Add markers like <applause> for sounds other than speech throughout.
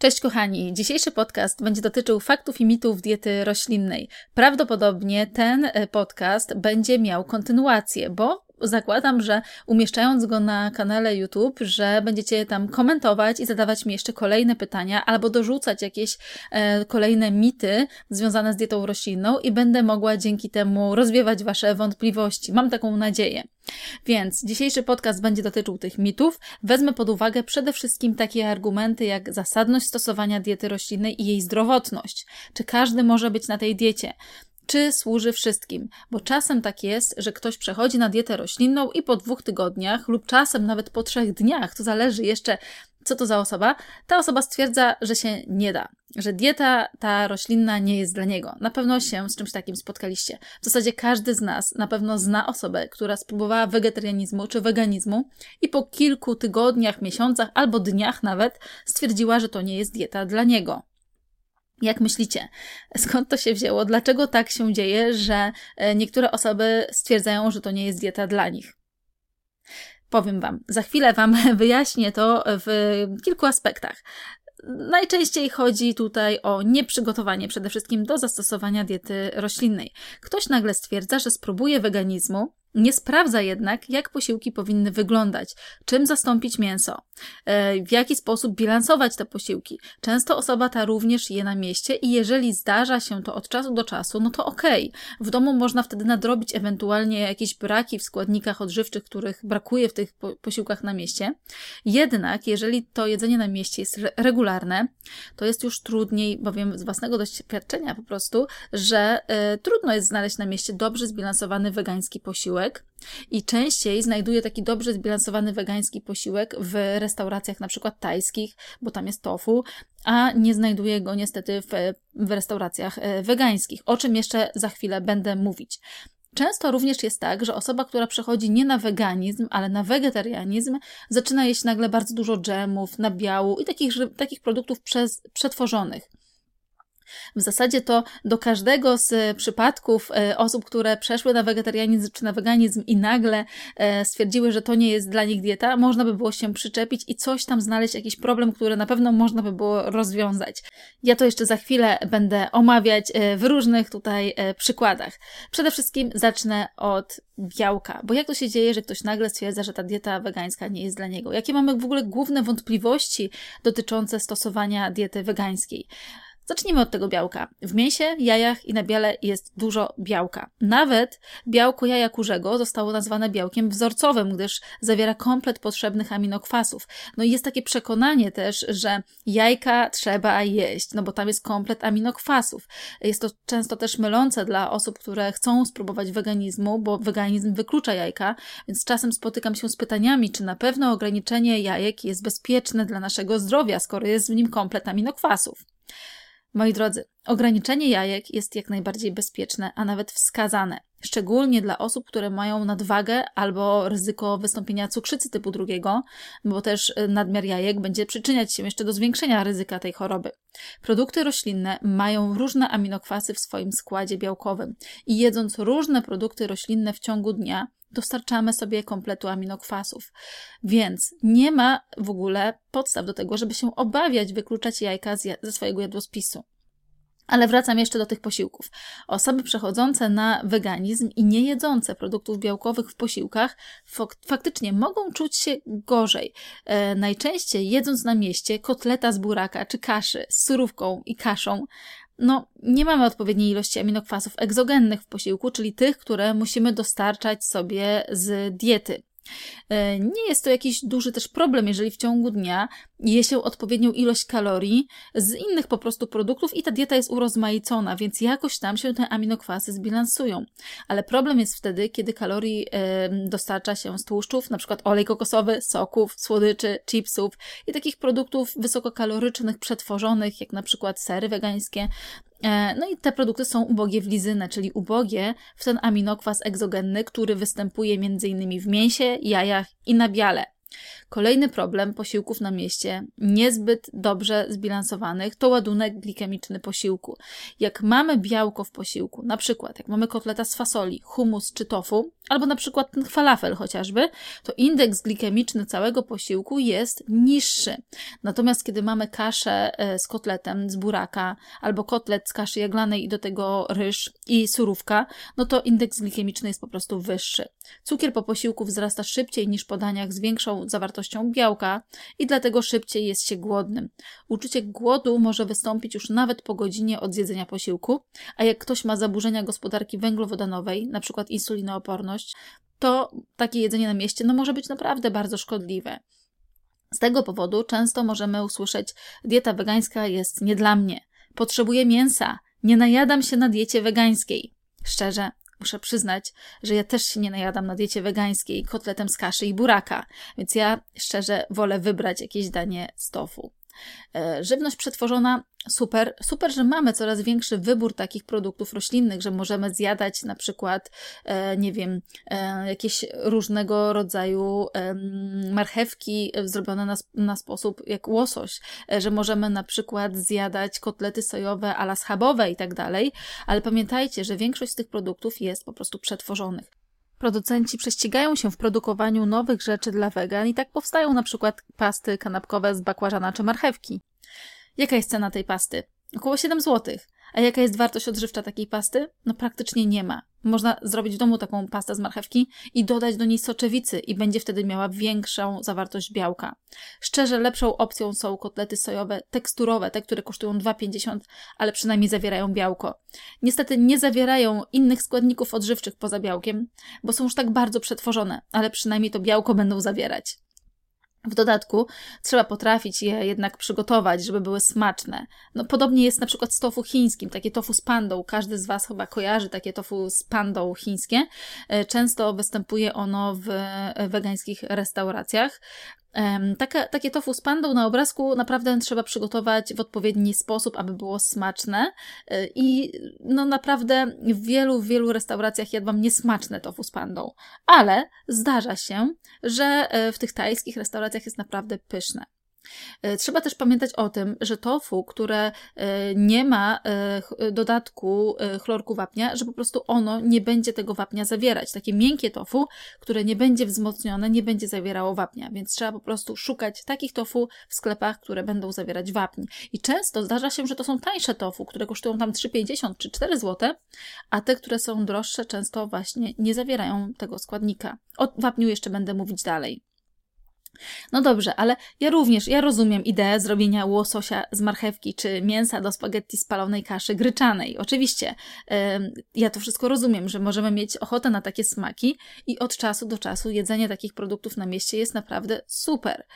Cześć kochani, dzisiejszy podcast będzie dotyczył faktów i mitów diety roślinnej. Prawdopodobnie ten e, podcast będzie miał kontynuację, bo zakładam, że umieszczając go na kanale YouTube, że będziecie tam komentować i zadawać mi jeszcze kolejne pytania, albo dorzucać jakieś e, kolejne mity związane z dietą roślinną i będę mogła dzięki temu rozwiewać Wasze wątpliwości. Mam taką nadzieję. Więc dzisiejszy podcast będzie dotyczył tych mitów. Wezmę pod uwagę przede wszystkim takie argumenty jak zasadność stosowania diety roślinnej i jej zdrowotność. Czy każdy może być na tej diecie? Czy służy wszystkim, bo czasem tak jest, że ktoś przechodzi na dietę roślinną i po dwóch tygodniach lub czasem nawet po trzech dniach, to zależy jeszcze co to za osoba, ta osoba stwierdza, że się nie da, że dieta ta roślinna nie jest dla niego. Na pewno się z czymś takim spotkaliście. W zasadzie każdy z nas na pewno zna osobę, która spróbowała wegetarianizmu czy weganizmu i po kilku tygodniach, miesiącach albo dniach nawet stwierdziła, że to nie jest dieta dla niego. Jak myślicie, skąd to się wzięło? Dlaczego tak się dzieje, że e, niektóre osoby stwierdzają, że to nie jest dieta dla nich? Powiem Wam, za chwilę Wam <laughs> wyjaśnię to w kilku aspektach. Najczęściej chodzi tutaj o nieprzygotowanie przede wszystkim do zastosowania diety roślinnej. Ktoś nagle stwierdza, że spróbuje weganizmu, nie sprawdza jednak, jak posiłki powinny wyglądać, czym zastąpić mięso, e, w jaki sposób bilansować te posiłki. Często osoba ta również je na mieście i jeżeli zdarza się to od czasu do czasu, no to okej. Okay. W domu można wtedy nadrobić ewentualnie jakieś braki w składnikach odżywczych, których brakuje w tych posiłkach na mieście. Jednak, jeżeli to jedzenie na mieście jest regularne, to jest już trudniej, bowiem z własnego doświadczenia po prostu, że y, trudno jest znaleźć na mieście dobrze zbilansowany wegański posiłek posiłek i częściej znajduję taki dobrze zbilansowany wegański posiłek w restauracjach na przykład tajskich, bo tam jest tofu, a nie znajduję go niestety w, w restauracjach e, wegańskich, o czym jeszcze za chwilę będę mówić. Często również jest tak, że osoba, która przechodzi nie na weganizm, ale na wegetarianizm, zaczyna jeść nagle bardzo dużo dżemów, nabiału i takich, takich produktów przez, przetworzonych. W zasadzie to do każdego z przypadków e, osób, które przeszły na wegetarianizm czy na weganizm i nagle e, stwierdziły, że to nie jest dla nich dieta, można by było się przyczepić i coś tam znaleźć, jakiś problem, który na pewno można by było rozwiązać. Ja to jeszcze za chwilę będę omawiać e, w różnych tutaj przykładach. Przede wszystkim zacznę od białka, bo jak to się dzieje, że ktoś nagle stwierdza, że ta dieta wegańska nie jest dla niego? Jakie mamy w ogóle główne wątpliwości dotyczące stosowania diety wegańskiej? Zacznijmy od tego białka. W mięsie, jajach i na biele jest dużo białka. Nawet białko jaja kurzego zostało nazwane białkiem wzorcowym, gdyż zawiera komplet potrzebnych aminokwasów. No i jest takie przekonanie też, że jajka trzeba jeść, no bo tam jest komplet aminokwasów. Jest to często też mylące dla osób, które chcą spróbować weganizmu, bo weganizm wyklucza jajka, więc czasem spotykam się z pytaniami, czy na pewno ograniczenie jajek jest bezpieczne dla naszego zdrowia, skoro jest w nim komplet aminokwasów. Moi drodzy, ograniczenie jajek jest jak najbardziej bezpieczne, a nawet wskazane, szczególnie dla osób, które mają nadwagę albo ryzyko wystąpienia cukrzycy typu drugiego, bo też y, nadmiar jajek będzie przyczyniać się jeszcze do zwiększenia ryzyka tej choroby. Produkty roślinne mają różne aminokwasy w swoim składzie białkowym i jedząc różne produkty roślinne w ciągu dnia, dostarczamy sobie kompletu aminokwasów. Więc nie ma w ogóle podstaw do tego, żeby się obawiać wykluczać jajka ze swojego jadłospisu. Ale wracam jeszcze do tych posiłków. Osoby przechodzące na weganizm i nie jedzące produktów białkowych w posiłkach faktycznie mogą czuć się gorzej. E, najczęściej jedząc na mieście kotleta z buraka czy kaszy z surówką i kaszą, no, nie mamy odpowiedniej ilości aminokwasów egzogennych w posiłku, czyli tych, które musimy dostarczać sobie z diety. E, nie jest to jakiś duży też problem, jeżeli w ciągu dnia je się odpowiednią ilość kalorii z innych po prostu produktów i ta dieta jest urozmaicona, więc jakoś tam się te aminokwasy zbilansują. Ale problem jest wtedy, kiedy kalorii dostarcza się z tłuszczów, na przykład olej kokosowy, soków, słodyczy, chipsów i takich produktów wysokokalorycznych, przetworzonych, jak na przykład sery wegańskie, E, no i te produkty są ubogie w lizynę, czyli ubogie w ten aminokwas egzogenny, który występuje m.in. w mięsie, jajach i nabiale. Kolejny problem posiłków na mieście, niezbyt dobrze zbilansowanych, to ładunek glikemiczny posiłku. Jak mamy białko w posiłku, na przykład jak mamy kotleta z fasoli, humus czy tofu, albo na przykład ten falafel chociażby, to indeks glikemiczny całego posiłku jest niższy. Natomiast kiedy mamy kaszę e, z kotletem z buraka, albo kotlet z kaszy jaglanej i do tego ryż i surówka, no to indeks glikemiczny jest po prostu wyższy. Cukier po posiłku wzrasta szybciej niż po daniach z większą zawartością białka i dlatego szybciej jest się głodnym. Uczucie głodu może wystąpić już nawet po godzinie od zjedzenia posiłku, a jak ktoś ma zaburzenia gospodarki węglowodanowej, np. insulinooporność, to takie jedzenie na mieście no, może być naprawdę bardzo szkodliwe. Z tego powodu często możemy usłyszeć: Dieta wegańska jest nie dla mnie. Potrzebuję mięsa. Nie najadam się na diecie wegańskiej. Szczerze, muszę przyznać, że ja też się nie najadam na diecie wegańskiej kotletem z kaszy i buraka, więc ja szczerze wolę wybrać jakieś danie z tofu. E, żywność przetworzona, super, super, że mamy coraz większy wybór takich produktów roślinnych, że możemy zjadać na przykład, e, nie wiem, e, jakieś różnego rodzaju marchewki zrobione na, na sposób jak łosoś, że możemy na przykład zjadać kotlety sojowe ala schabowe i tak dalej, ale pamiętajcie, że większość z tych produktów jest po prostu przetworzonych. Producenci prześcigają się w produkowaniu nowych rzeczy dla wegan i tak powstają na przykład pasty kanapkowe z bakłażana czy marchewki. Jaka jest cena tej pasty? Około 7 zł. A jaka jest wartość odżywcza takiej pasty? No praktycznie nie ma. Można zrobić w domu taką pastę z marchewki i dodać do niej soczewicy i będzie wtedy miała większą zawartość białka. Szczerze, lepszą opcją są kotlety sojowe teksturowe, te, które kosztują 2,50, ale przynajmniej zawierają białko. Niestety nie zawierają innych składników odżywczych poza białkiem, bo są już tak bardzo przetworzone, ale przynajmniej to białko będą zawierać. W dodatku trzeba potrafić je jednak przygotować, żeby były smaczne. No, podobnie jest na przykład z tofu chińskim, takie tofu z pandą. Każdy z Was chyba kojarzy takie tofu z pandą chińskie. E, często występuje ono w wegańskich restauracjach. Takie, takie tofu z pandą na obrazku naprawdę trzeba przygotować w odpowiedni sposób, aby było smaczne. E, I no naprawdę w wielu, wielu restauracjach jadłam niesmaczne tofu z pandą. Ale zdarza się, że e, w tych tajskich restauracjach jest naprawdę pyszne. E, trzeba też pamiętać o tym, że tofu, które e, nie ma e, dodatku chlorku wapnia, że po prostu ono nie będzie tego wapnia zawierać. Takie miękkie tofu, które nie będzie wzmocnione, nie będzie zawierało wapnia, więc trzeba po prostu szukać takich tofu w sklepach, które będą zawierać wapń. I często zdarza się, że to są tańsze tofu, które kosztują tam 3,50 czy 4 zł, a te, które są droższe, często właśnie nie zawierają tego składnika. O wapniu jeszcze będę mówić dalej. No dobrze, ale ja również, ja rozumiem ideę zrobienia łososia z marchewki czy mięsa do spaghetti spalonej kaszy gryczanej. Oczywiście, yy, ja to wszystko rozumiem, że możemy mieć ochotę na takie smaki i od czasu do czasu jedzenie takich produktów na mieście jest naprawdę super.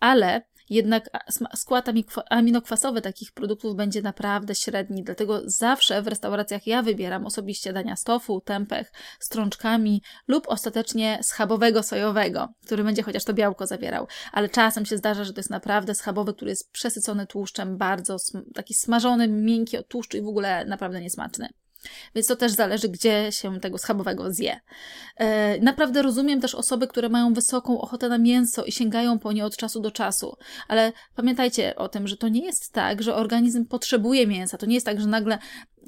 Ale jednak skład aminokwasowy takich produktów będzie naprawdę średni, dlatego zawsze w restauracjach ja wybieram osobiście dania z tofu, tempeh, strączkami lub ostatecznie schabowego sojowego, który będzie chociaż to białko zawierał. Ale czasem się zdarza, że to jest naprawdę schabowy, który jest przesycony tłuszczem, bardzo taki smażony, miękki od tłuszczu i w ogóle naprawdę niesmaczny. Więc to też zależy, gdzie się tego schabowego zje. E, naprawdę rozumiem też osoby, które mają wysoką ochotę na mięso i sięgają po nie od czasu do czasu, ale pamiętajcie o tym, że to nie jest tak, że organizm potrzebuje mięsa. To nie jest tak, że nagle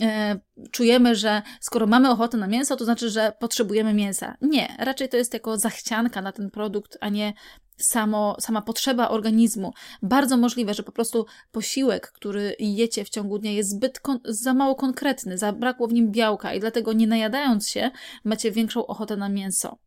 e, czujemy, że skoro mamy ochotę na mięso, to znaczy, że potrzebujemy mięsa. Nie, raczej to jest jako zachcianka na ten produkt, a nie samo, sama potrzeba organizmu. Bardzo możliwe, że po prostu posiłek, który jecie w ciągu dnia jest zbyt za mało konkretny, zabrakło w nim białka i dlatego nie najadając się macie większą ochotę na mięso.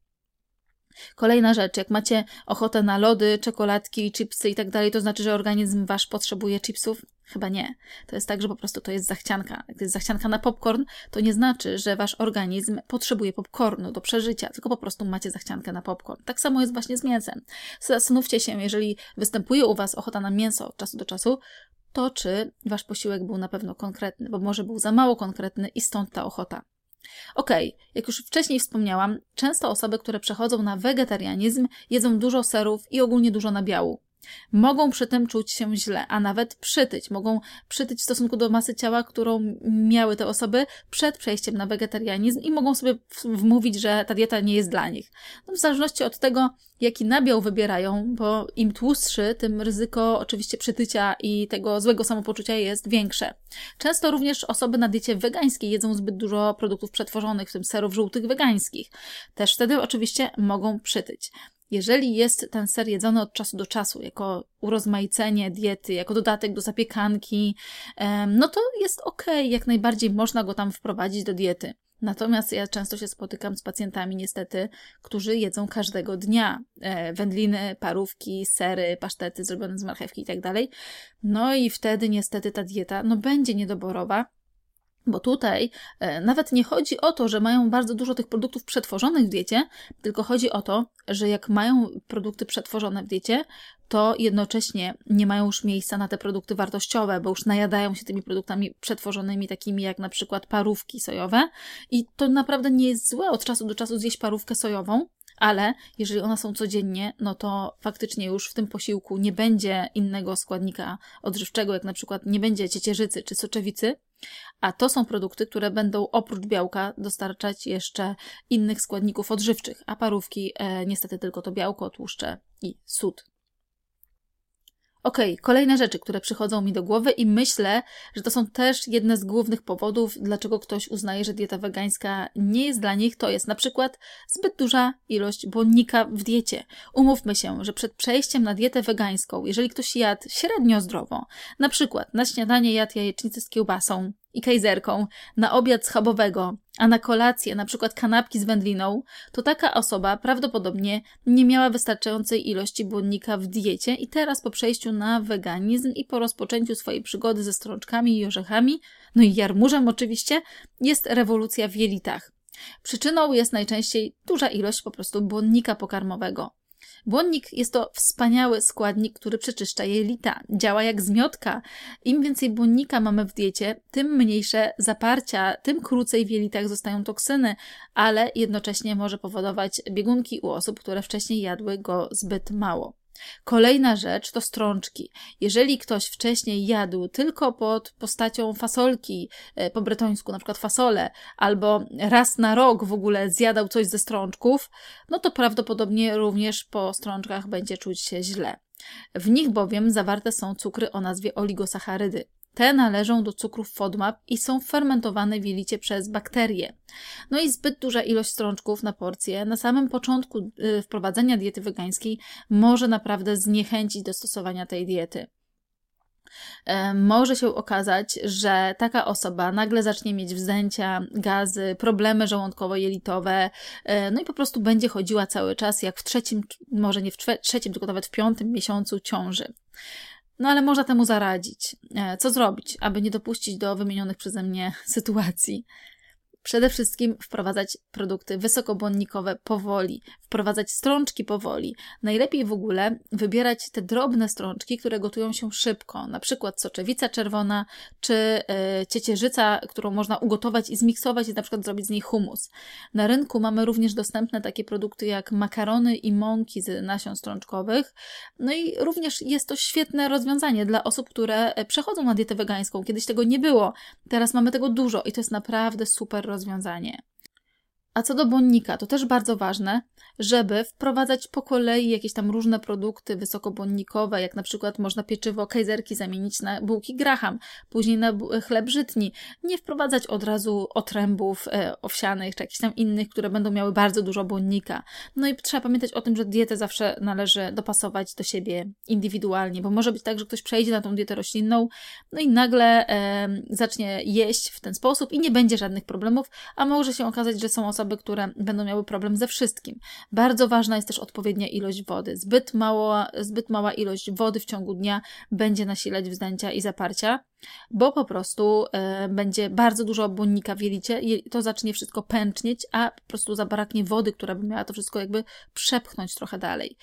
Kolejna rzecz, jak macie ochotę na lody, czekoladki, chipsy i tak dalej, to znaczy, że organizm wasz potrzebuje chipsów? Chyba nie. To jest tak, że po prostu to jest zachcianka. Jak to jest zachcianka na popcorn, to nie znaczy, że wasz organizm potrzebuje popcornu do przeżycia, tylko po prostu macie zachciankę na popcorn. Tak samo jest właśnie z mięsem. Zastanówcie się, jeżeli występuje u was ochota na mięso od czasu do czasu, to czy wasz posiłek był na pewno konkretny, bo może był za mało konkretny i stąd ta ochota. Okej, okay, jak już wcześniej wspomniałam, często osoby, które przechodzą na wegetarianizm, jedzą dużo serów i ogólnie dużo nabiału. Mogą przy tym czuć się źle, a nawet przytyć. Mogą przytyć w stosunku do masy ciała, którą miały te osoby przed przejściem na wegetarianizm i mogą sobie wmówić, że ta dieta nie jest dla nich. No, w zależności od tego, jaki nabiał wybierają, bo im tłustszy, tym ryzyko oczywiście przytycia i tego złego samopoczucia jest większe. Często również osoby na diecie wegańskiej jedzą zbyt dużo produktów przetworzonych, w tym serów żółtych wegańskich. Też wtedy oczywiście mogą przytyć. Jeżeli jest ten ser jedzony od czasu do czasu, jako urozmaicenie diety, jako dodatek do zapiekanki, no to jest ok, jak najbardziej można go tam wprowadzić do diety. Natomiast ja często się spotykam z pacjentami, niestety, którzy jedzą każdego dnia e, wędliny, parówki, sery, pasztety zrobione z marchewki i tak dalej. No i wtedy niestety ta dieta no, będzie niedoborowa, bo tutaj e, nawet nie chodzi o to, że mają bardzo dużo tych produktów przetworzonych w diecie, tylko chodzi o to, że jak mają produkty przetworzone w diecie, to jednocześnie nie mają już miejsca na te produkty wartościowe, bo już najadają się tymi produktami przetworzonymi, takimi jak na przykład parówki sojowe. I to naprawdę nie jest złe od czasu do czasu zjeść parówkę sojową, ale jeżeli one są codziennie, no to faktycznie już w tym posiłku nie będzie innego składnika odżywczego, jak na przykład nie będzie ciecierzycy czy soczewicy, a to są produkty, które będą oprócz białka dostarczać jeszcze innych składników odżywczych, a parówki e, niestety tylko to białko, tłuszcze i sód. Okej, okay, kolejne rzeczy, które przychodzą mi do głowy i myślę, że to są też jedne z głównych powodów, dlaczego ktoś uznaje, że dieta wegańska nie jest dla nich, to jest na przykład zbyt duża ilość błonnika w diecie. Umówmy się, że przed przejściem na dietę wegańską, jeżeli ktoś jadł średnio zdrowo, na przykład na śniadanie jadł jajecznicę z kiełbasą, i kajzerką, na obiad schabowego, a na kolację na przykład kanapki z wędliną, to taka osoba prawdopodobnie nie miała wystarczającej ilości błonnika w diecie i teraz po przejściu na weganizm i po rozpoczęciu swojej przygody ze strączkami i orzechami, no i jarmużem oczywiście, jest rewolucja w jelitach. Przyczyną jest najczęściej duża ilość po prostu błonnika pokarmowego. Błonnik jest to wspaniały składnik, który przeczyszcza jelita. Działa jak zmiotka. Im więcej błonnika mamy w diecie, tym mniejsze zaparcia, tym krócej w jelitach zostają toksyny, ale jednocześnie może powodować biegunki u osób, które wcześniej jadły go zbyt mało. Kolejna rzecz to strączki. Jeżeli ktoś wcześniej jadł tylko pod postacią fasolki e, po bretońsku, na przykład fasole, albo raz na rok w ogóle zjadał coś ze strączków, no to prawdopodobnie również po strączkach będzie czuć się źle. W nich bowiem zawarte są cukry o nazwie oligosacharydy. Te należą do cukrów FODMAP i są fermentowane w jelicie przez bakterie. No i zbyt duża ilość strączków na porcję na samym początku y, wprowadzenia diety wegańskiej może naprawdę zniechęcić do stosowania tej diety. E, może się okazać, że taka osoba nagle zacznie mieć wzdęcia, gazy, problemy żołądkowo-jelitowe, e, no i po prostu będzie chodziła cały czas, jak w trzecim, może nie w trzecim, tylko nawet w piątym miesiącu ciąży. No ale można temu zaradzić. E, co zrobić, aby nie dopuścić do wymienionych przeze mnie <laughs> sytuacji? Przede wszystkim wprowadzać produkty wysokobłonnikowe powoli, wprowadzać strączki powoli. Najlepiej w ogóle wybierać te drobne strączki, które gotują się szybko, na przykład soczewica czerwona czy yy, ciecierzyca, którą można ugotować i zmiksować i na przykład zrobić z niej humus. Na rynku mamy również dostępne takie produkty jak makarony i mąki z nasion strączkowych. No i również jest to świetne rozwiązanie dla osób, które e, przechodzą na dietę wegańską. Kiedyś tego nie było, teraz mamy tego dużo i to jest naprawdę super rozwiązanie. A co do błonnika, to też bardzo ważne, żeby wprowadzać po kolei jakieś tam różne produkty wysokobłonnikowe, jak na przykład można pieczywo kajzerki zamienić na bułki graham, później na chleb żytni. Nie wprowadzać od razu otrębów e, owsianych czy jakichś tam innych, które będą miały bardzo dużo błonnika. No i trzeba pamiętać o tym, że dietę zawsze należy dopasować do siebie indywidualnie, bo może być tak, że ktoś przejdzie na tą dietę roślinną, no i nagle e, zacznie jeść w ten sposób i nie będzie żadnych problemów, a może się okazać, że są osoby, osoby, które będą miały problem ze wszystkim. Bardzo ważna jest też odpowiednia ilość wody. Zbyt, mało, zbyt mała ilość wody w ciągu dnia będzie nasilać wzdęcia i zaparcia. Bo po prostu e, będzie bardzo dużo błonnika w jelicie to zacznie wszystko pęcznieć, a po prostu zabraknie wody, która by miała to wszystko jakby przepchnąć trochę dalej.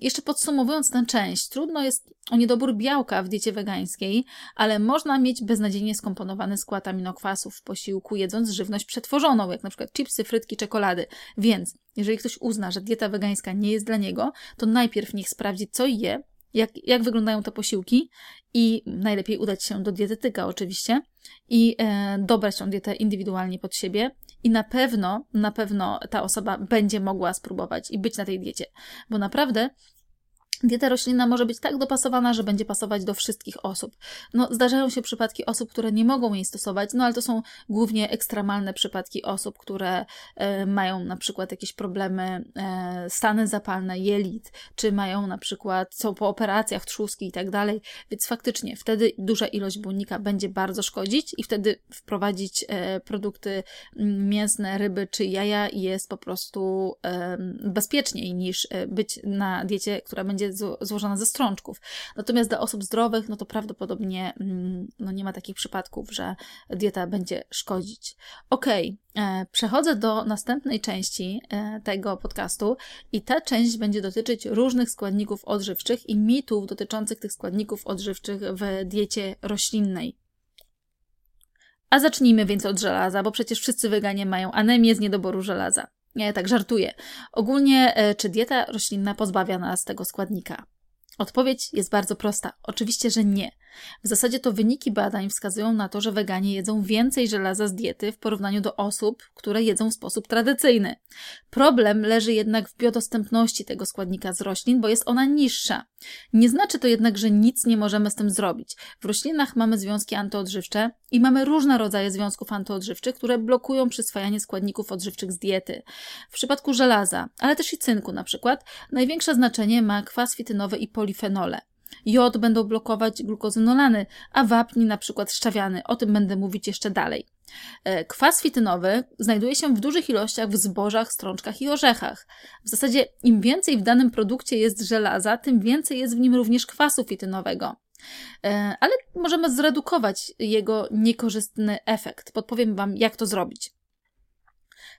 Jeszcze podsumowując tę część, trudno jest o niedobór białka w diecie wegańskiej, ale można mieć beznadziejnie skomponowany skład aminokwasów w posiłku, jedząc żywność przetworzoną, jak na przykład chipsy, frytki, czekolady. Więc jeżeli ktoś uzna, że dieta wegańska nie jest dla niego, to najpierw niech sprawdzi, co je, jak, jak wyglądają te posiłki i najlepiej udać się do dietetyka oczywiście i e, dobrać tą dietę indywidualnie pod siebie i na pewno, na pewno ta osoba będzie mogła spróbować i być na tej diecie, bo naprawdę Dieta roślinna może być tak dopasowana, że będzie pasować do wszystkich osób. No, zdarzają się przypadki osób, które nie mogą jej stosować, no ale to są głównie ekstremalne przypadki osób, które e, mają na przykład jakieś problemy, e, stany zapalne jelit, czy mają na przykład, są po operacjach trzustki i tak dalej, więc faktycznie wtedy duża ilość błonnika będzie bardzo szkodzić i wtedy wprowadzić e, produkty mięsne, ryby czy jaja jest po prostu e, bezpieczniej niż e, być na diecie, która będzie złożona ze strączków. Natomiast dla osób zdrowych, no to prawdopodobnie mm, no nie ma takich przypadków, że dieta będzie szkodzić. Okej, okay, przechodzę do następnej części e, tego podcastu i ta część będzie dotyczyć różnych składników odżywczych i mitów dotyczących tych składników odżywczych w diecie roślinnej. A zacznijmy więc od żelaza, bo przecież wszyscy weganie mają anemię z niedoboru żelaza. Nie, tak żartuję. Ogólnie, e, czy dieta roślinna pozbawia nas tego składnika? Odpowiedź jest bardzo prosta. Oczywiście, że nie. W zasadzie to wyniki badań wskazują na to, że weganie jedzą więcej żelaza z diety w porównaniu do osób, które jedzą w sposób tradycyjny. Problem leży jednak w biodostępności tego składnika z roślin, bo jest ona niższa. Nie znaczy to jednak, że nic nie możemy z tym zrobić. W roślinach mamy związki antyodżywcze i mamy różne rodzaje związków antyodżywczych, które blokują przyswajanie składników odżywczych z diety. W przypadku żelaza, ale też i cynku na przykład, największe znaczenie ma kwas fitynowy i polifenole. Jod będą blokować glukozynolany, a wapni na przykład szczawiany. O tym będę mówić jeszcze dalej. E, kwas fitynowy znajduje się w dużych ilościach w zbożach, strączkach i orzechach. W zasadzie im więcej w danym produkcie jest żelaza, tym więcej jest w nim również kwasu fitynowego. E, ale możemy zredukować jego niekorzystny efekt. Podpowiem Wam, jak to zrobić.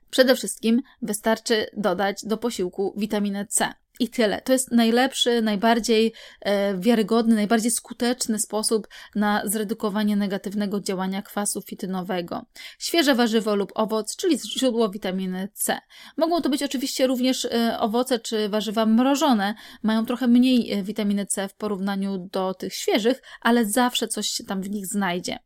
Przede wszystkim wystarczy dodać do posiłku witaminę C. I tyle. To jest najlepszy, najbardziej e, wiarygodny, najbardziej skuteczny sposób na zredukowanie negatywnego działania kwasu fitynowego. Świeże warzywo lub owoc, czyli źródło witaminy C. Mogą to być oczywiście również e, owoce czy warzywa mrożone. Mają trochę mniej e, witaminy C w porównaniu do tych świeżych, ale zawsze coś się tam w nich znajdzie.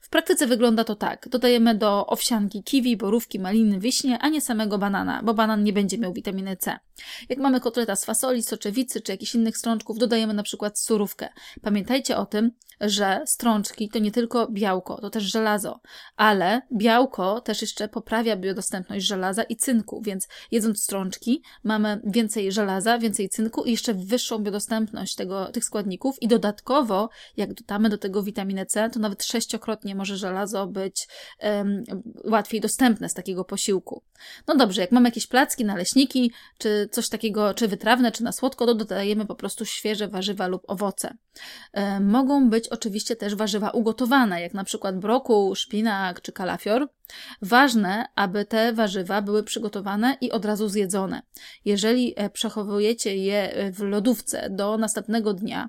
W praktyce wygląda to tak. Dodajemy do owsianki kiwi, borówki, maliny, wiśnie, a nie samego banana, bo banan nie będzie miał witaminy C. Jak mamy kotleta z fasoli, soczewicy czy jakichś innych strączków, dodajemy na przykład surówkę. Pamiętajcie o tym, że strączki to nie tylko białko, to też żelazo, ale białko też jeszcze poprawia biodostępność żelaza i cynku, więc jedząc strączki mamy więcej żelaza, więcej cynku i jeszcze wyższą biodostępność tego, tych składników i dodatkowo, jak dodamy do tego witaminę C, to nawet sześciokrotnie może żelazo być um, łatwiej dostępne z takiego posiłku. No dobrze, jak mamy jakieś placki, naleśniki, czy coś takiego, czy wytrawne, czy na słodko, to dodajemy po prostu świeże warzywa lub owoce. Um, mogą być oczywiście też warzywa ugotowane, jak na przykład brokuł, szpinak czy kalafior. Ważne, aby te warzywa były przygotowane i od razu zjedzone. Jeżeli e, przechowujecie je e, w lodówce do następnego dnia,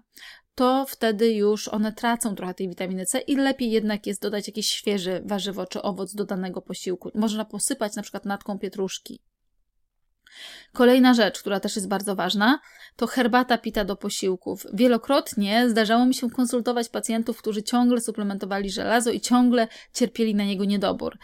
to wtedy już one tracą trochę tej witaminy C i lepiej jednak jest dodać jakieś świeże warzywo czy owoc do danego posiłku. Można posypać na przykład natką pietruszki. Kolejna rzecz, która też jest bardzo ważna, to herbata pita do posiłków. Wielokrotnie zdarzało mi się konsultować pacjentów, którzy ciągle suplementowali żelazo i ciągle cierpieli na niego niedobór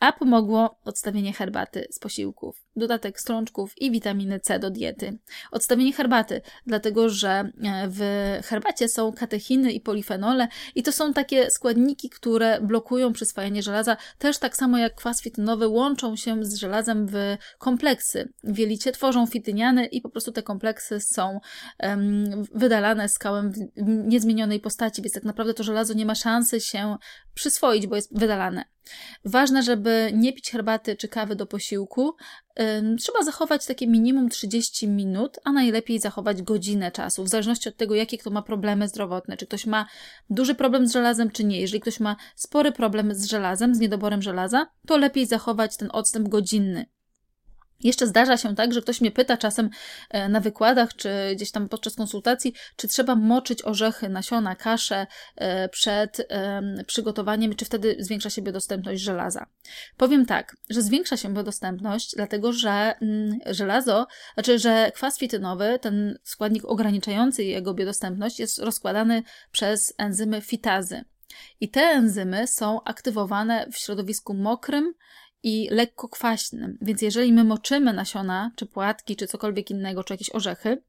a pomogło odstawienie herbaty z posiłków, dodatek strączków i witaminy C do diety. Odstawienie herbaty, dlatego że e, w herbacie są katechiny i polifenole i to są takie składniki, które blokują przyswajanie żelaza, też tak samo jak kwas fitynowy łączą się z żelazem w kompleksy. W jelicie tworzą fityniany i po prostu te kompleksy są um, wydalane skałem w niezmienionej postaci, więc tak naprawdę to żelazo nie ma szansy się przyswoić, bo jest wydalane. Ważne, żeby nie pić herbaty czy kawy do posiłku, yy, trzeba zachować takie minimum 30 minut, a najlepiej zachować godzinę czasu, w zależności od tego, jakie kto ma problemy zdrowotne. Czy ktoś ma duży problem z żelazem, czy nie. Jeżeli ktoś ma spory problem z żelazem, z niedoborem żelaza, to lepiej zachować ten odstęp godzinny. Jeszcze zdarza się tak, że ktoś mnie pyta czasem e, na wykładach, czy gdzieś tam podczas konsultacji, czy trzeba moczyć orzechy, nasiona, kaszę e, przed przygotowaniem, czy wtedy zwiększa się biodostępność żelaza. Powiem tak, że zwiększa się biodostępność, dlatego że mm, żelazo, znaczy, że kwas fitynowy, ten składnik ograniczający jego biodostępność, jest rozkładany przez enzymy fitazy. I te enzymy są aktywowane w środowisku mokrym, i lekko kwaśnym. Więc jeżeli my moczymy nasiona, czy płatki, czy cokolwiek innego, czy jakieś orzechy,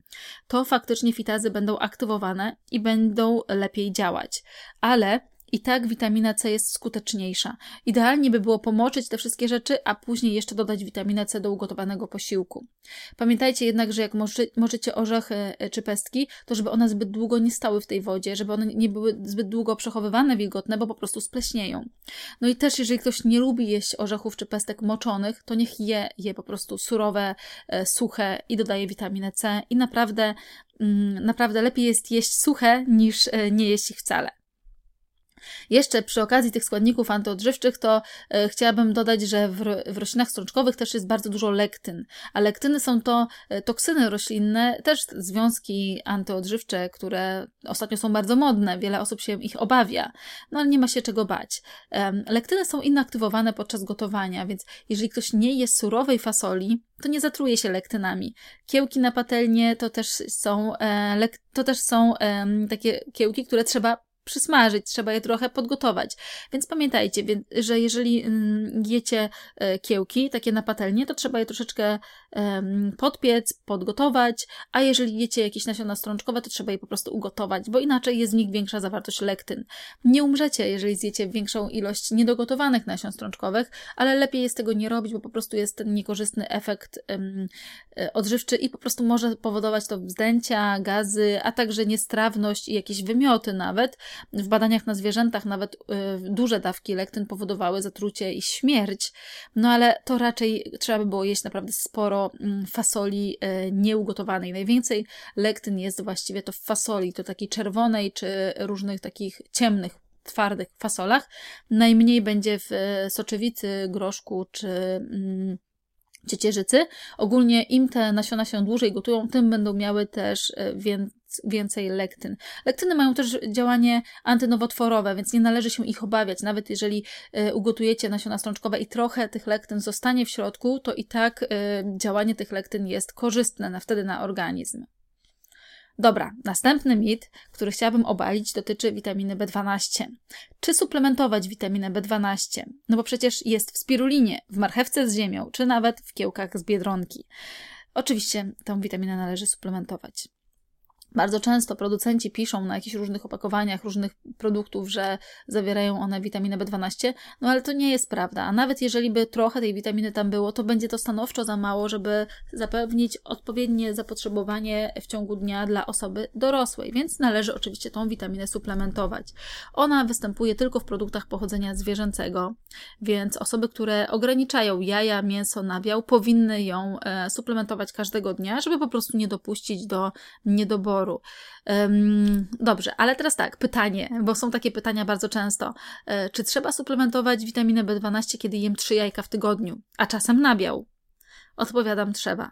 to faktycznie fitazy będą aktywowane i będą lepiej działać. Ale i tak witamina C jest skuteczniejsza. Idealnie by było pomoczyć te wszystkie rzeczy, a później jeszcze dodać witaminę C do ugotowanego posiłku. Pamiętajcie jednak, że jak moczycie orzechy e, czy pestki, to żeby one zbyt długo nie stały w tej wodzie, żeby one nie były zbyt długo przechowywane wilgotne, bo po prostu spleśnieją. No i też, jeżeli ktoś nie lubi jeść orzechów czy pestek moczonych, to niech je, je po prostu surowe, e, suche i dodaje witaminę C i naprawdę, mm, naprawdę lepiej jest jeść suche niż e, nie jeść ich wcale. Jeszcze przy okazji tych składników antyodżywczych to e, chciałabym dodać, że w, w roślinach strączkowych też jest bardzo dużo lektyn, a lektyny są to e, toksyny roślinne, też związki antyodżywcze, które ostatnio są bardzo modne, wiele osób się ich obawia, no ale nie ma się czego bać. E, lektyny są inaktywowane podczas gotowania, więc jeżeli ktoś nie je surowej fasoli, to nie zatruje się lektynami. Kiełki na patelnię to też są, e, to też są takie kiełki, które trzeba przysmażyć, trzeba je trochę podgotować. Więc pamiętajcie, że jeżeli mm, jecie e, kiełki, takie na patelnię, to trzeba je troszeczkę podpiec, podgotować, a jeżeli jecie jakieś nasiona strączkowe, to trzeba je po prostu ugotować, bo inaczej jest w nich większa zawartość lektyn. Nie umrzecie, jeżeli zjecie większą ilość niedogotowanych nasion strączkowych, ale lepiej jest tego nie robić, bo po prostu jest ten niekorzystny efekt e, odżywczy i po prostu może powodować to wzdęcia, gazy, a także niestrawność i jakieś wymioty nawet, w badaniach na zwierzętach nawet y, duże dawki lektyn powodowały zatrucie i śmierć, no ale to raczej trzeba by było jeść naprawdę sporo mm, fasoli y, nieugotowanej. Najwięcej lektyn jest właściwie to w fasoli, to takiej czerwonej czy różnych takich ciemnych twardych fasolach. Najmniej będzie w y, soczewicy, groszku czy mm, ciecierzycy. Ogólnie im te nasiona się dłużej gotują, tym będą miały też więcej lektyn. Lektyny mają też działanie antynowotworowe, więc nie należy się ich obawiać. Nawet jeżeli e, ugotujecie nasiona strączkowe i trochę tych lektyn zostanie w środku, to i tak e, działanie tych lektyn jest korzystne na, wtedy na organizm. Dobra, następny mit, który chciałabym obalić, dotyczy witaminy B12. Czy suplementować witaminę B12? No bo przecież jest w spirulinie, w marchewce z ziemią, czy nawet w kiełkach z biedronki. Oczywiście tą witaminę należy suplementować. Bardzo często producenci piszą na jakichś różnych opakowaniach różnych produktów, że zawierają one witaminę B12, no ale to nie jest prawda. A nawet jeżeli by trochę tej witaminy tam było, to będzie to stanowczo za mało, żeby zapewnić odpowiednie zapotrzebowanie w ciągu dnia dla osoby dorosłej, więc należy oczywiście tą witaminę suplementować. Ona występuje tylko w produktach pochodzenia zwierzęcego, więc osoby, które ograniczają jaja, mięso, nabiał, powinny ją e, suplementować każdego dnia, żeby po prostu nie dopuścić do niedoboru Dobrze, ale teraz tak, pytanie, bo są takie pytania bardzo często. E, czy trzeba suplementować witaminę B12, kiedy jem trzy jajka w tygodniu, a czasem nabiał? Odpowiadam, trzeba.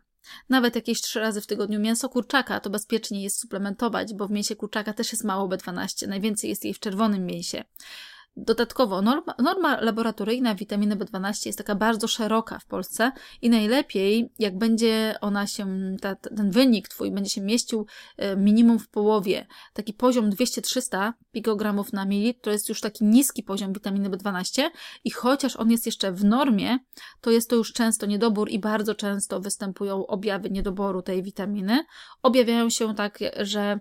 Nawet jakieś trzy razy w tygodniu mięso kurczaka to bezpiecznie jest suplementować, bo w mięsie kurczaka też jest mało B12, najwięcej jest jej w czerwonym mięsie. Dodatkowo norma, norma laboratoryjna witaminy B12 jest taka bardzo szeroka w Polsce i najlepiej, jak będzie ona się, ta, ten wynik twój będzie się mieścił e, minimum w połowie. Taki poziom 200-300 pikogramów na mililitr to jest już taki niski poziom witaminy B12 i chociaż on jest jeszcze w normie, to jest to już często niedobór i bardzo często występują objawy niedoboru tej witaminy. Objawiają się tak, że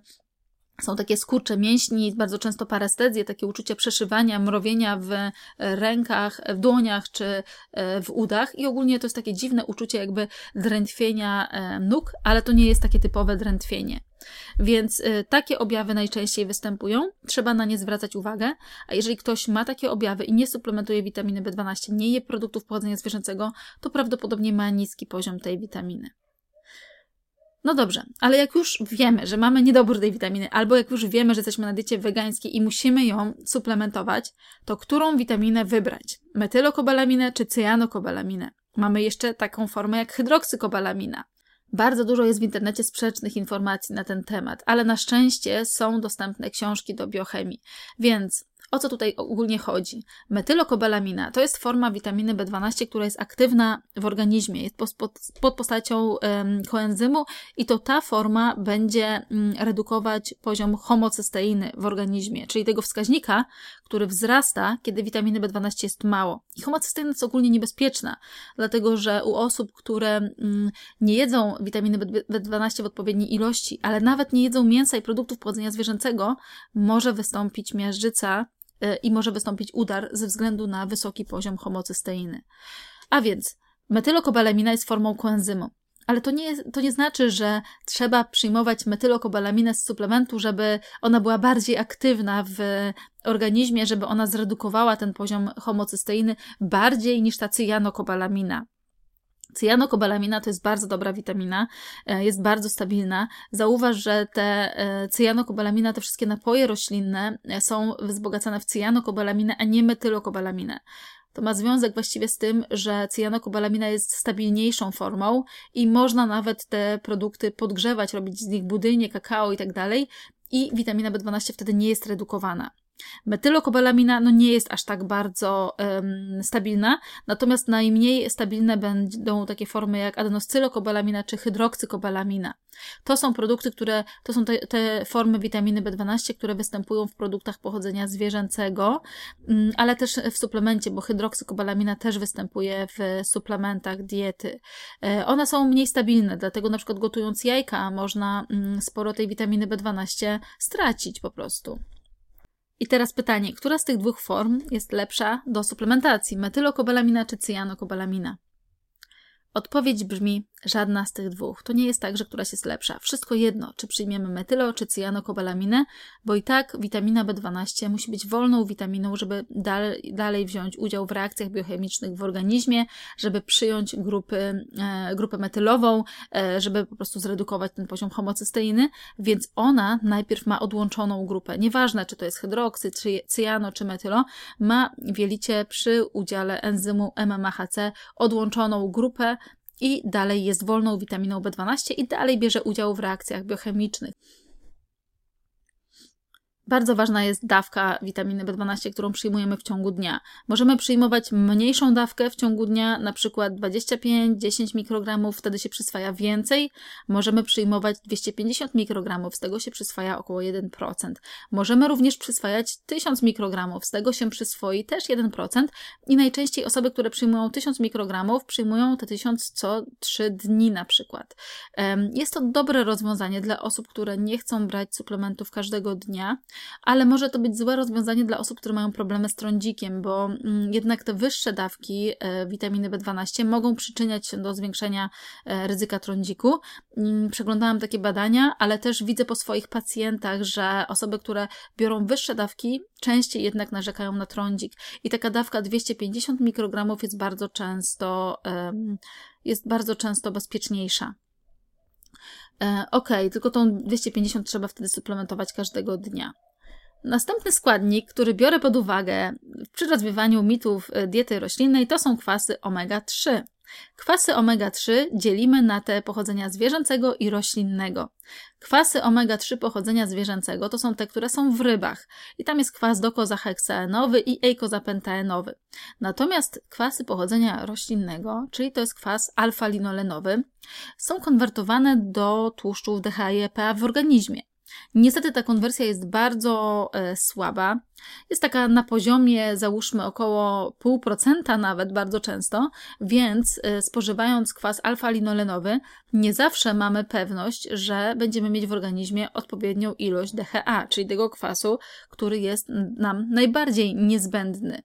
są takie skurcze mięśni, bardzo często parestezje, takie uczucie przeszywania, mrowienia w rękach, w dłoniach czy e, w udach i ogólnie to jest takie dziwne uczucie jakby drętwienia e, nóg, ale to nie jest takie typowe drętwienie. Więc takie objawy najczęściej występują, trzeba na nie zwracać uwagę, a jeżeli ktoś ma takie objawy i nie suplementuje witaminy B12, nie je produktów pochodzenia zwierzęcego, to prawdopodobnie ma niski poziom tej witaminy. No dobrze, ale jak już wiemy, że mamy niedobór tej witaminy, albo jak już wiemy, że jesteśmy na diecie wegańskiej i musimy ją suplementować, to którą witaminę wybrać? Metylokobalaminę czy cyjanokobalaminę? Mamy jeszcze taką formę jak hydroksykobalamina. Bardzo dużo jest w internecie sprzecznych informacji na ten temat, ale na szczęście są dostępne książki do biochemii. Więc o co tutaj ogólnie chodzi? Metylokobalamina to jest forma witaminy B12, która jest aktywna w organizmie, jest pod postacią koenzymu i to ta forma będzie mm, redukować poziom homocysteiny w organizmie, czyli tego wskaźnika, który wzrasta, kiedy witaminy B12 jest mało. I homocysteina jest ogólnie niebezpieczna, dlatego że u osób, które mm, nie jedzą witaminy B12 w odpowiedniej ilości, ale nawet nie jedzą mięsa i produktów pochodzenia zwierzęcego, może wystąpić miażdżyca i może wystąpić udar ze względu na wysoki poziom homocysteiny. A więc metylokobalamina jest formą koenzymu. Ale to nie, to nie znaczy, że trzeba przyjmować metylokobalaminę z suplementu, żeby ona była bardziej aktywna w organizmie, żeby ona zredukowała ten poziom homocysteiny bardziej niż ta cyjanokobalamina. Cyjanokobalamina to jest bardzo dobra witamina, e, jest bardzo stabilna. Zauważ, że te e, cyjanokobalamina, te wszystkie napoje roślinne e, są wzbogacane w cyjanokobalaminę, a nie metylokobalaminę. To ma związek właściwie z tym, że cyjanokobalamina jest stabilniejszą formą i można nawet te produkty podgrzewać, robić z nich budynie, kakao i tak dalej i witamina B12 wtedy nie jest redukowana. Metylokobalamina no nie jest aż tak bardzo um, stabilna, natomiast najmniej stabilne będą takie formy jak adenoscylokobalamina czy hydroksykobalamina. To są produkty, które, to są te, te formy witaminy B12, które występują w produktach pochodzenia zwierzęcego, um, ale też w suplemencie, bo hydroksykobalamina też występuje w suplementach diety. E, one są mniej stabilne, dlatego na przykład gotując jajka można um, sporo tej witaminy B12 stracić po prostu. I teraz pytanie, która z tych dwóch form jest lepsza do suplementacji? Metylokobalamina czy cyjanokobalamina? Odpowiedź brzmi żadna z tych dwóch. To nie jest tak, że któraś jest lepsza. Wszystko jedno, czy przyjmiemy metylo, czy cyjanokobalaminę, bo i tak witamina B12 musi być wolną witaminą, żeby dalej, dalej wziąć udział w reakcjach biochemicznych w organizmie, żeby przyjąć grupy, e, grupę metylową, e, żeby po prostu zredukować ten poziom homocysteiny, więc ona najpierw ma odłączoną grupę. Nieważne, czy to jest hydroksy, czy cyjano, czy metylo, ma w jelicie przy udziale enzymu MMAHC odłączoną grupę, i dalej jest wolną witaminą B12 i dalej bierze udział w reakcjach biochemicznych. Bardzo ważna jest dawka witaminy B12, którą przyjmujemy w ciągu dnia. Możemy przyjmować mniejszą dawkę w ciągu dnia, na przykład 25-10 mikrogramów, wtedy się przyswaja więcej. Możemy przyjmować 250 mikrogramów, z tego się przyswaja około 1%. Możemy również przyswajać 1000 mikrogramów, z tego się przyswoi też 1%. I najczęściej osoby, które przyjmują 1000 mikrogramów, przyjmują te 1000 co 3 dni na przykład. Jest to dobre rozwiązanie dla osób, które nie chcą brać suplementów każdego dnia ale może to być złe rozwiązanie dla osób, które mają problemy z trądzikiem, bo mm, jednak te wyższe dawki e, witaminy B12 mogą przyczyniać się do zwiększenia e, ryzyka trądziku. Mm, przeglądałam takie badania, ale też widzę po swoich pacjentach, że osoby, które biorą wyższe dawki, częściej jednak narzekają na trądzik. I taka dawka 250 mikrogramów jest bardzo często, jest bardzo często bezpieczniejsza. E, ok, tylko tą 250 trzeba wtedy suplementować każdego dnia. Następny składnik, który biorę pod uwagę przy rozwiewaniu mitów e, diety roślinnej, to są kwasy omega-3. Kwasy omega-3 dzielimy na te pochodzenia zwierzęcego i roślinnego. Kwasy omega-3 pochodzenia zwierzęcego to są te, które są w rybach. I tam jest kwas dokozaheksaenowy i eikozapentaenowy. Natomiast kwasy pochodzenia roślinnego, czyli to jest kwas alfa-linolenowy, są konwertowane do tłuszczów DHA w organizmie. Niestety ta konwersja jest bardzo e, słaba. Jest taka na poziomie, załóżmy, około 0,5% nawet bardzo często, więc e, spożywając kwas alfa-linolenowy, nie zawsze mamy pewność, że będziemy mieć w organizmie odpowiednią ilość DHA, czyli tego kwasu, który jest nam najbardziej niezbędny.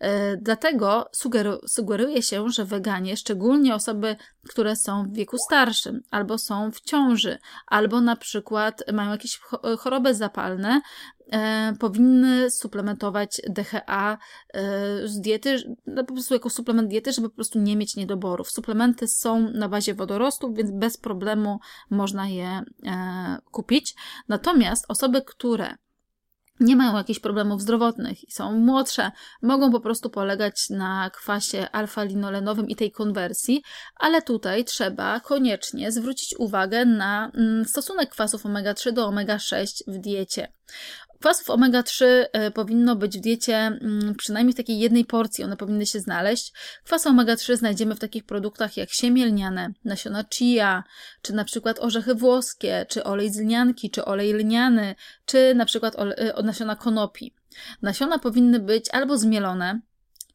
E, dlatego sugeru sugeruje się, że weganie, szczególnie osoby, które są w wieku starszym, albo są w ciąży, albo na przykład mają jakieś choroby zapalne, e, powinny suplementować DHA e, z diety, no, po prostu jako suplement diety, żeby po prostu nie mieć niedoborów. Suplementy są na bazie wodorostów, więc bez problemu można je kupić. Natomiast osoby, które nie mają jakichś problemów zdrowotnych i są młodsze, mogą po prostu polegać na kwasie alfa-linolenowym i tej konwersji, ale tutaj trzeba koniecznie zwrócić uwagę na mm, stosunek kwasów omega-3 do omega-6 w diecie. Kwasów omega-3 e, powinno być w diecie mm, przynajmniej w takiej jednej porcji, one powinny się znaleźć. Kwasy omega-3 znajdziemy w takich produktach jak siemię lniane, nasiona chia, czy na przykład orzechy włoskie, czy olej z lnianki, czy olej lniany, czy na przykład e, nasiona konopi. Nasiona powinny być albo zmielone,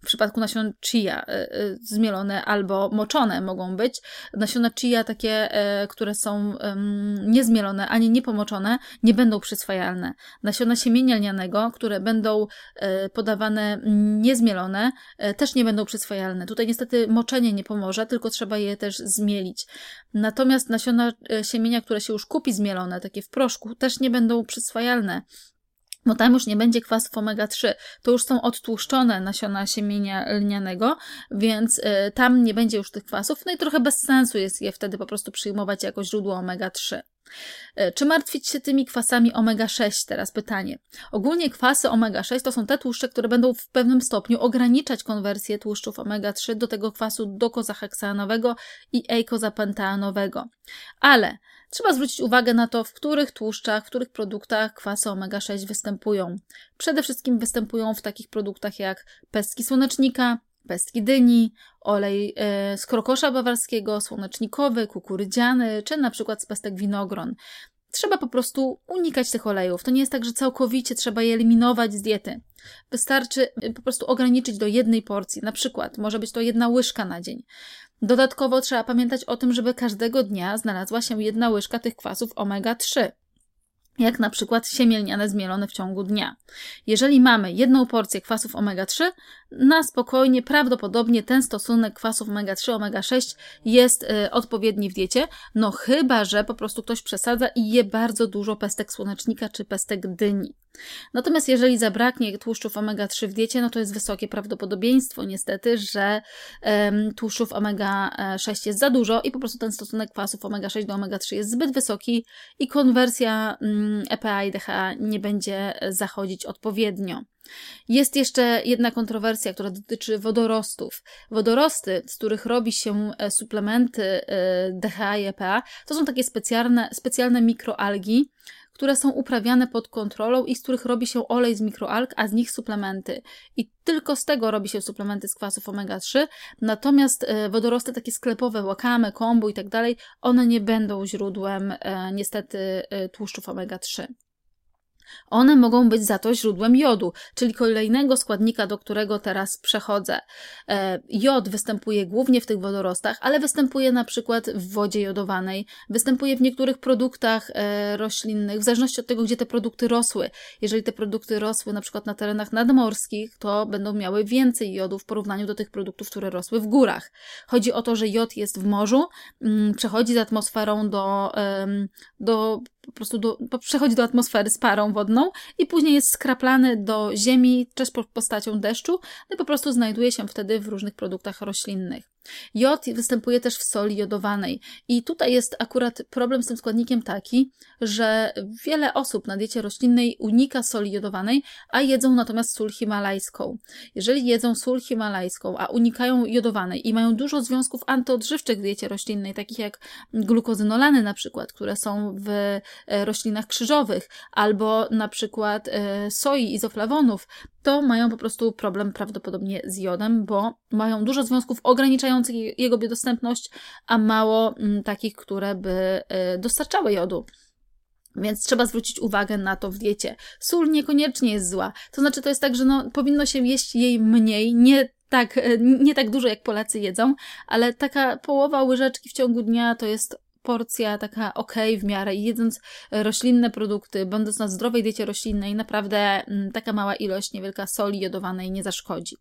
w przypadku nasion chia y, y, zmielone albo moczone mogą być. Nasiona chia takie, e, które są niezmielone ani niepomoczone, nie będą przyswajalne. Nasiona siemienia lnianego, które będą e, podawane niezmielone, e, też nie będą przyswajalne. Tutaj niestety moczenie nie pomoże, tylko trzeba je też zmielić. Natomiast nasiona siemienia, które się już kupi zmielone, takie w proszku, też nie będą przyswajalne bo tam już nie będzie kwasów omega-3. To już są odtłuszczone nasiona siemienia lnianego, więc y, tam nie będzie już tych kwasów. No i trochę bez sensu jest je wtedy po prostu przyjmować jako źródło omega-3. Y, czy martwić się tymi kwasami omega-6? Teraz pytanie. Ogólnie kwasy omega-6 to są te tłuszcze, które będą w pewnym stopniu ograniczać konwersję tłuszczów omega-3 do tego kwasu dokozaheksanowego i eikozapentaanowego. Ale Trzeba zwrócić uwagę na to, w których tłuszczach, w których produktach kwasy omega-6 występują. Przede wszystkim występują w takich produktach jak pestki słonecznika, pestki dyni, olej e, z krokosza bawarskiego, słonecznikowy, kukurydziany, czy na przykład z pestek winogron. Trzeba po prostu unikać tych olejów. To nie jest tak, że całkowicie trzeba je eliminować z diety. Wystarczy e, po prostu ograniczyć do jednej porcji. Na przykład może być to jedna łyżka na dzień. Dodatkowo trzeba pamiętać o tym, żeby każdego dnia znalazła się jedna łyżka tych kwasów omega-3 jak na przykład siemielniane zmielone w ciągu dnia. Jeżeli mamy jedną porcję kwasów omega-3, na spokojnie prawdopodobnie ten stosunek kwasów omega-3, omega-6 jest y, odpowiedni w diecie, no chyba, że po prostu ktoś przesadza i je bardzo dużo pestek słonecznika czy pestek dyni. Natomiast jeżeli zabraknie tłuszczów omega-3 w diecie, no to jest wysokie prawdopodobieństwo niestety, że um, tłuszczów omega-6 jest za dużo i po prostu ten stosunek kwasów omega-6 do omega-3 jest zbyt wysoki i konwersja um, EPA i DHA nie będzie zachodzić odpowiednio. Jest jeszcze jedna kontrowersja, która dotyczy wodorostów. Wodorosty, z których robi się e, suplementy e, DHA i EPA, to są takie specjalne, specjalne mikroalgi, które są uprawiane pod kontrolą i z których robi się olej z mikroalg, a z nich suplementy. I tylko z tego robi się suplementy z kwasów omega-3, natomiast e, wodorosty takie sklepowe, wakame, kombu i tak dalej, one nie będą źródłem niestety tłuszczów omega-3. One mogą być za to źródłem jodu, czyli kolejnego składnika, do którego teraz przechodzę. E, jod występuje głównie w tych wodorostach, ale występuje na przykład w wodzie jodowanej, występuje w niektórych produktach e, roślinnych, w zależności od tego, gdzie te produkty rosły. Jeżeli te produkty rosły na przykład na terenach nadmorskich, to będą miały więcej jodu w porównaniu do tych produktów, które rosły w górach. Chodzi o to, że jod jest w morzu, mm, przechodzi z atmosferą do, do po prostu do, przechodzi do atmosfery z parą wodną i później jest skraplany do ziemi też postacią deszczu no i po prostu znajduje się wtedy w różnych produktach roślinnych. Jod występuje też w soli jodowanej i tutaj jest akurat problem z tym składnikiem taki, że wiele osób na diecie roślinnej unika soli jodowanej, a jedzą natomiast sól himalajską. Jeżeli jedzą sól himalajską, a unikają jodowanej i mają dużo związków antyodżywczych w diecie roślinnej, takich jak glukozynolany na przykład, które są w e, roślinach krzyżowych, albo na przykład e, soi izoflawonów, to mają po prostu problem prawdopodobnie z jodem, bo mają dużo związków ograniczających jego biodostępność, a mało mm, takich, które by y, dostarczały jodu. Więc trzeba zwrócić uwagę na to w diecie. Sól niekoniecznie jest zła. To znaczy, to jest tak, że no, powinno się jeść jej mniej, nie tak, e, nie tak dużo jak Polacy jedzą, ale taka połowa łyżeczki w ciągu dnia to jest porcja taka ok w miarę i jedząc roślinne produkty, będąc na zdrowej diecie roślinnej, naprawdę mm, taka mała ilość niewielka soli jodowanej nie zaszkodzi.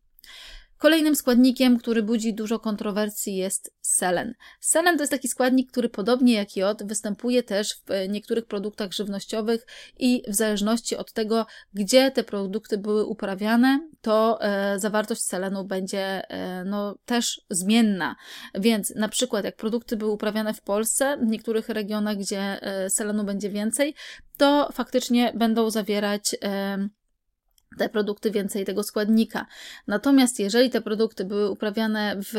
Kolejnym składnikiem, który budzi dużo kontrowersji jest selen. Selen to jest taki składnik, który podobnie jak jod występuje też w niektórych produktach żywnościowych i w zależności od tego, gdzie te produkty były uprawiane, to e, zawartość selenu będzie e, no, też zmienna. Więc na przykład jak produkty były uprawiane w Polsce, w niektórych regionach, gdzie e, selenu będzie więcej, to faktycznie będą zawierać e, te produkty więcej tego składnika. Natomiast jeżeli te produkty były uprawiane w,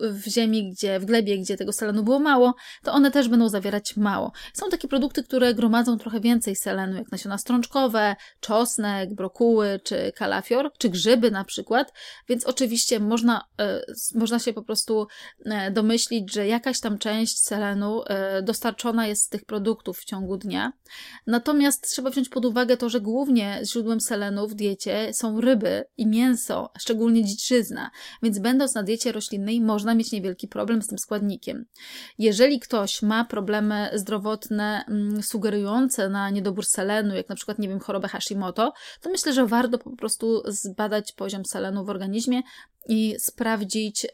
w ziemi, gdzie, w glebie, gdzie tego selenu było mało, to one też będą zawierać mało. Są takie produkty, które gromadzą trochę więcej selenu, jak nasiona strączkowe, czosnek, brokuły, czy kalafior, czy grzyby na przykład, więc oczywiście można, e, można się po prostu e, domyślić, że jakaś tam część selenu e, dostarczona jest z tych produktów w ciągu dnia. Natomiast trzeba wziąć pod uwagę to, że głównie źródłem selenu diecie są ryby i mięso, szczególnie dziczyzna, więc będąc na diecie roślinnej można mieć niewielki problem z tym składnikiem. Jeżeli ktoś ma problemy zdrowotne mm, sugerujące na niedobór selenu, jak na przykład, nie wiem, chorobę Hashimoto, to myślę, że warto po prostu zbadać poziom selenu w organizmie i sprawdzić,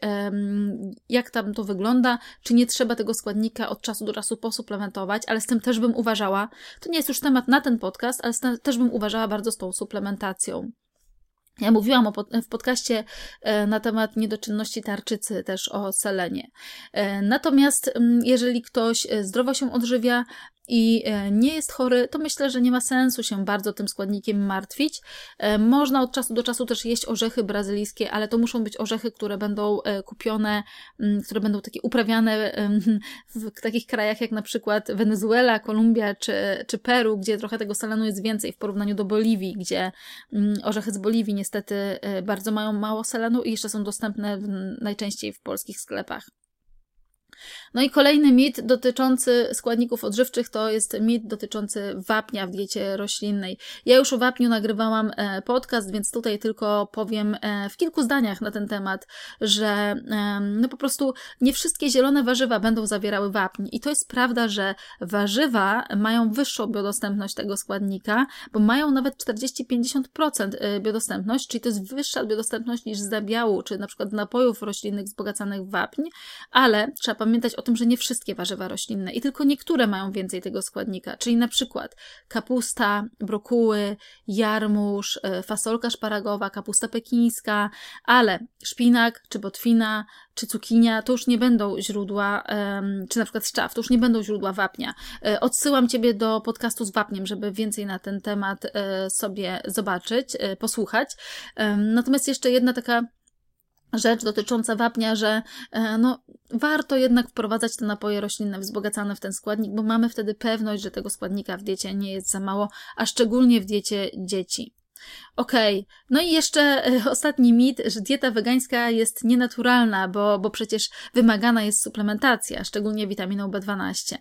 jak tam to wygląda, czy nie trzeba tego składnika od czasu do czasu posuplementować, ale z tym też bym uważała, to nie jest już temat na ten podcast, ale też bym uważała bardzo z tą suplementacją. Ja mówiłam o, w podcaście e, na temat niedoczynności tarczycy, też o selenie. E, natomiast mm, jeżeli ktoś e, zdrowo się odżywia, i e, nie jest chory, to myślę, że nie ma sensu się bardzo tym składnikiem martwić. E, można od czasu do czasu też jeść orzechy brazylijskie, ale to muszą być orzechy, które będą e, kupione, mm, które będą takie uprawiane <laughs> w takich krajach jak na przykład Wenezuela, Kolumbia czy, czy Peru, gdzie trochę tego selenu jest więcej w porównaniu do Boliwii, gdzie mm, orzechy z Boliwii niestety bardzo mają mało selenu i jeszcze są dostępne najczęściej w polskich sklepach. No i kolejny mit dotyczący składników odżywczych to jest mit dotyczący wapnia w diecie roślinnej. Ja już o wapniu nagrywałam e, podcast, więc tutaj tylko powiem e, w kilku zdaniach na ten temat, że no po prostu nie wszystkie zielone warzywa będą zawierały wapń. I to jest prawda, że warzywa mają wyższą biodostępność tego składnika, bo mają nawet 40-50% e, biodostępność, czyli to jest wyższa biodostępność niż z zabiału, czy na przykład napojów roślinnych wzbogacanych w wapń, ale trzeba pamiętać o tym, że nie wszystkie warzywa roślinne i tylko niektóre mają więcej tego składnika, czyli na przykład kapusta, brokuły, jarmuż, e, fasolka szparagowa, kapusta pekińska, ale szpinak czy botwina czy cukinia to już nie będą źródła, czy na przykład szczaw, to już nie będą źródła wapnia. E, odsyłam Ciebie do podcastu z wapniem, żeby więcej na ten temat e, sobie zobaczyć, posłuchać. Natomiast jeszcze jedna taka rzecz dotycząca wapnia, że no, warto jednak wprowadzać te napoje roślinne wzbogacane w ten składnik, bo mamy wtedy pewność, że tego składnika w diecie nie jest za mało, a szczególnie w diecie dzieci. Okej, okay. no i jeszcze e, ostatni mit, że dieta wegańska jest nienaturalna, bo, bo przecież wymagana jest suplementacja, szczególnie witaminą B12.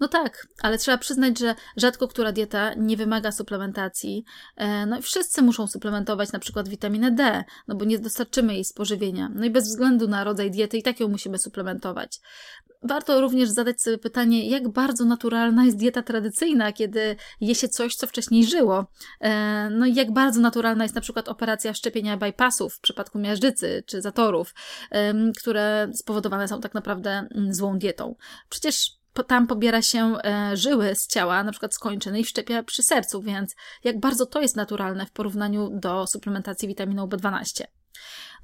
No tak, ale trzeba przyznać, że rzadko która dieta nie wymaga suplementacji. E, no i wszyscy muszą suplementować na przykład witaminę D, no bo nie dostarczymy jej spożywienia. No i bez względu na rodzaj diety i tak ją musimy suplementować. Warto również zadać sobie pytanie, jak bardzo naturalna jest dieta tradycyjna, kiedy je się coś, co wcześniej żyło. E, no i jak bardzo naturalna jest na przykład operacja szczepienia bypassów w przypadku miażdżycy czy zatorów, które spowodowane są tak naprawdę mm, złą dietą. Przecież tam pobiera się e, żyły z ciała, na przykład skończone i wszczepia przy sercu, więc jak bardzo to jest naturalne w porównaniu do suplementacji witaminą B12.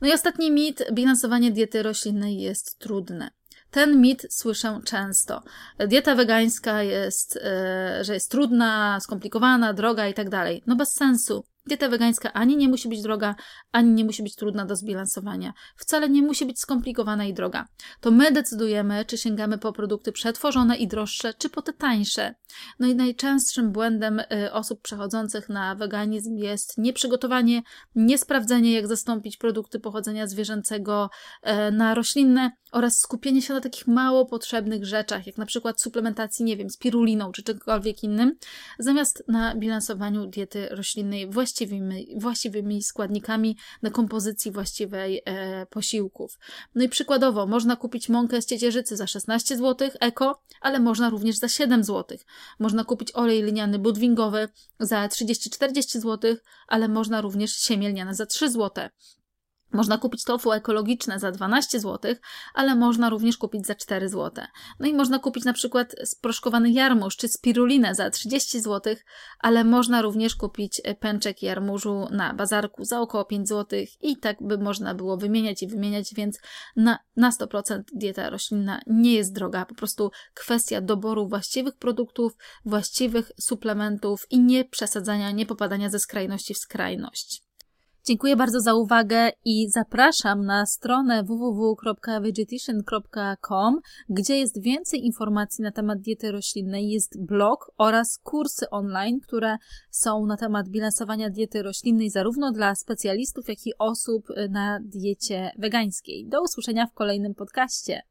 No i ostatni mit, bilansowanie diety roślinnej jest trudne. Ten mit słyszę często. Dieta wegańska jest, e, że jest trudna, skomplikowana, droga i tak dalej. No bez sensu. Dieta wegańska ani nie musi być droga, ani nie musi być trudna do zbilansowania. Wcale nie musi być skomplikowana i droga. To my decydujemy, czy sięgamy po produkty przetworzone i droższe, czy po te tańsze. No i najczęstszym błędem y, osób przechodzących na weganizm jest nieprzygotowanie, niesprawdzenie, jak zastąpić produkty pochodzenia zwierzęcego y, na roślinne oraz skupienie się na takich mało potrzebnych rzeczach, jak na przykład suplementacji, nie wiem, spiruliną czy czymkolwiek innym, zamiast na bilansowaniu diety roślinnej właściwymi, właściwymi składnikami, na kompozycji właściwej e, posiłków. No i przykładowo, można kupić mąkę z ciecierzycy za 16 zł eko, ale można również za 7 zł. Można kupić olej liniany budwingowy za 30-40 zł, ale można również siemię lniane za 3 zł. Można kupić tofu ekologiczne za 12 zł, ale można również kupić za 4 zł. No i można kupić na przykład sproszkowany jarmuż czy spirulinę za 30 zł, ale można również kupić pęczek jarmużu na bazarku za około 5 zł i tak by można było wymieniać i wymieniać, więc na, na 100% dieta roślinna nie jest droga, po prostu kwestia doboru właściwych produktów, właściwych suplementów i nie przesadzania, nie popadania ze skrajności w skrajność. Dziękuję bardzo za uwagę i zapraszam na stronę www.vegetation.com, gdzie jest więcej informacji na temat diety roślinnej, jest blog oraz kursy online, które są na temat bilansowania diety roślinnej zarówno dla specjalistów, jak i osób na diecie wegańskiej. Do usłyszenia w kolejnym podcaście.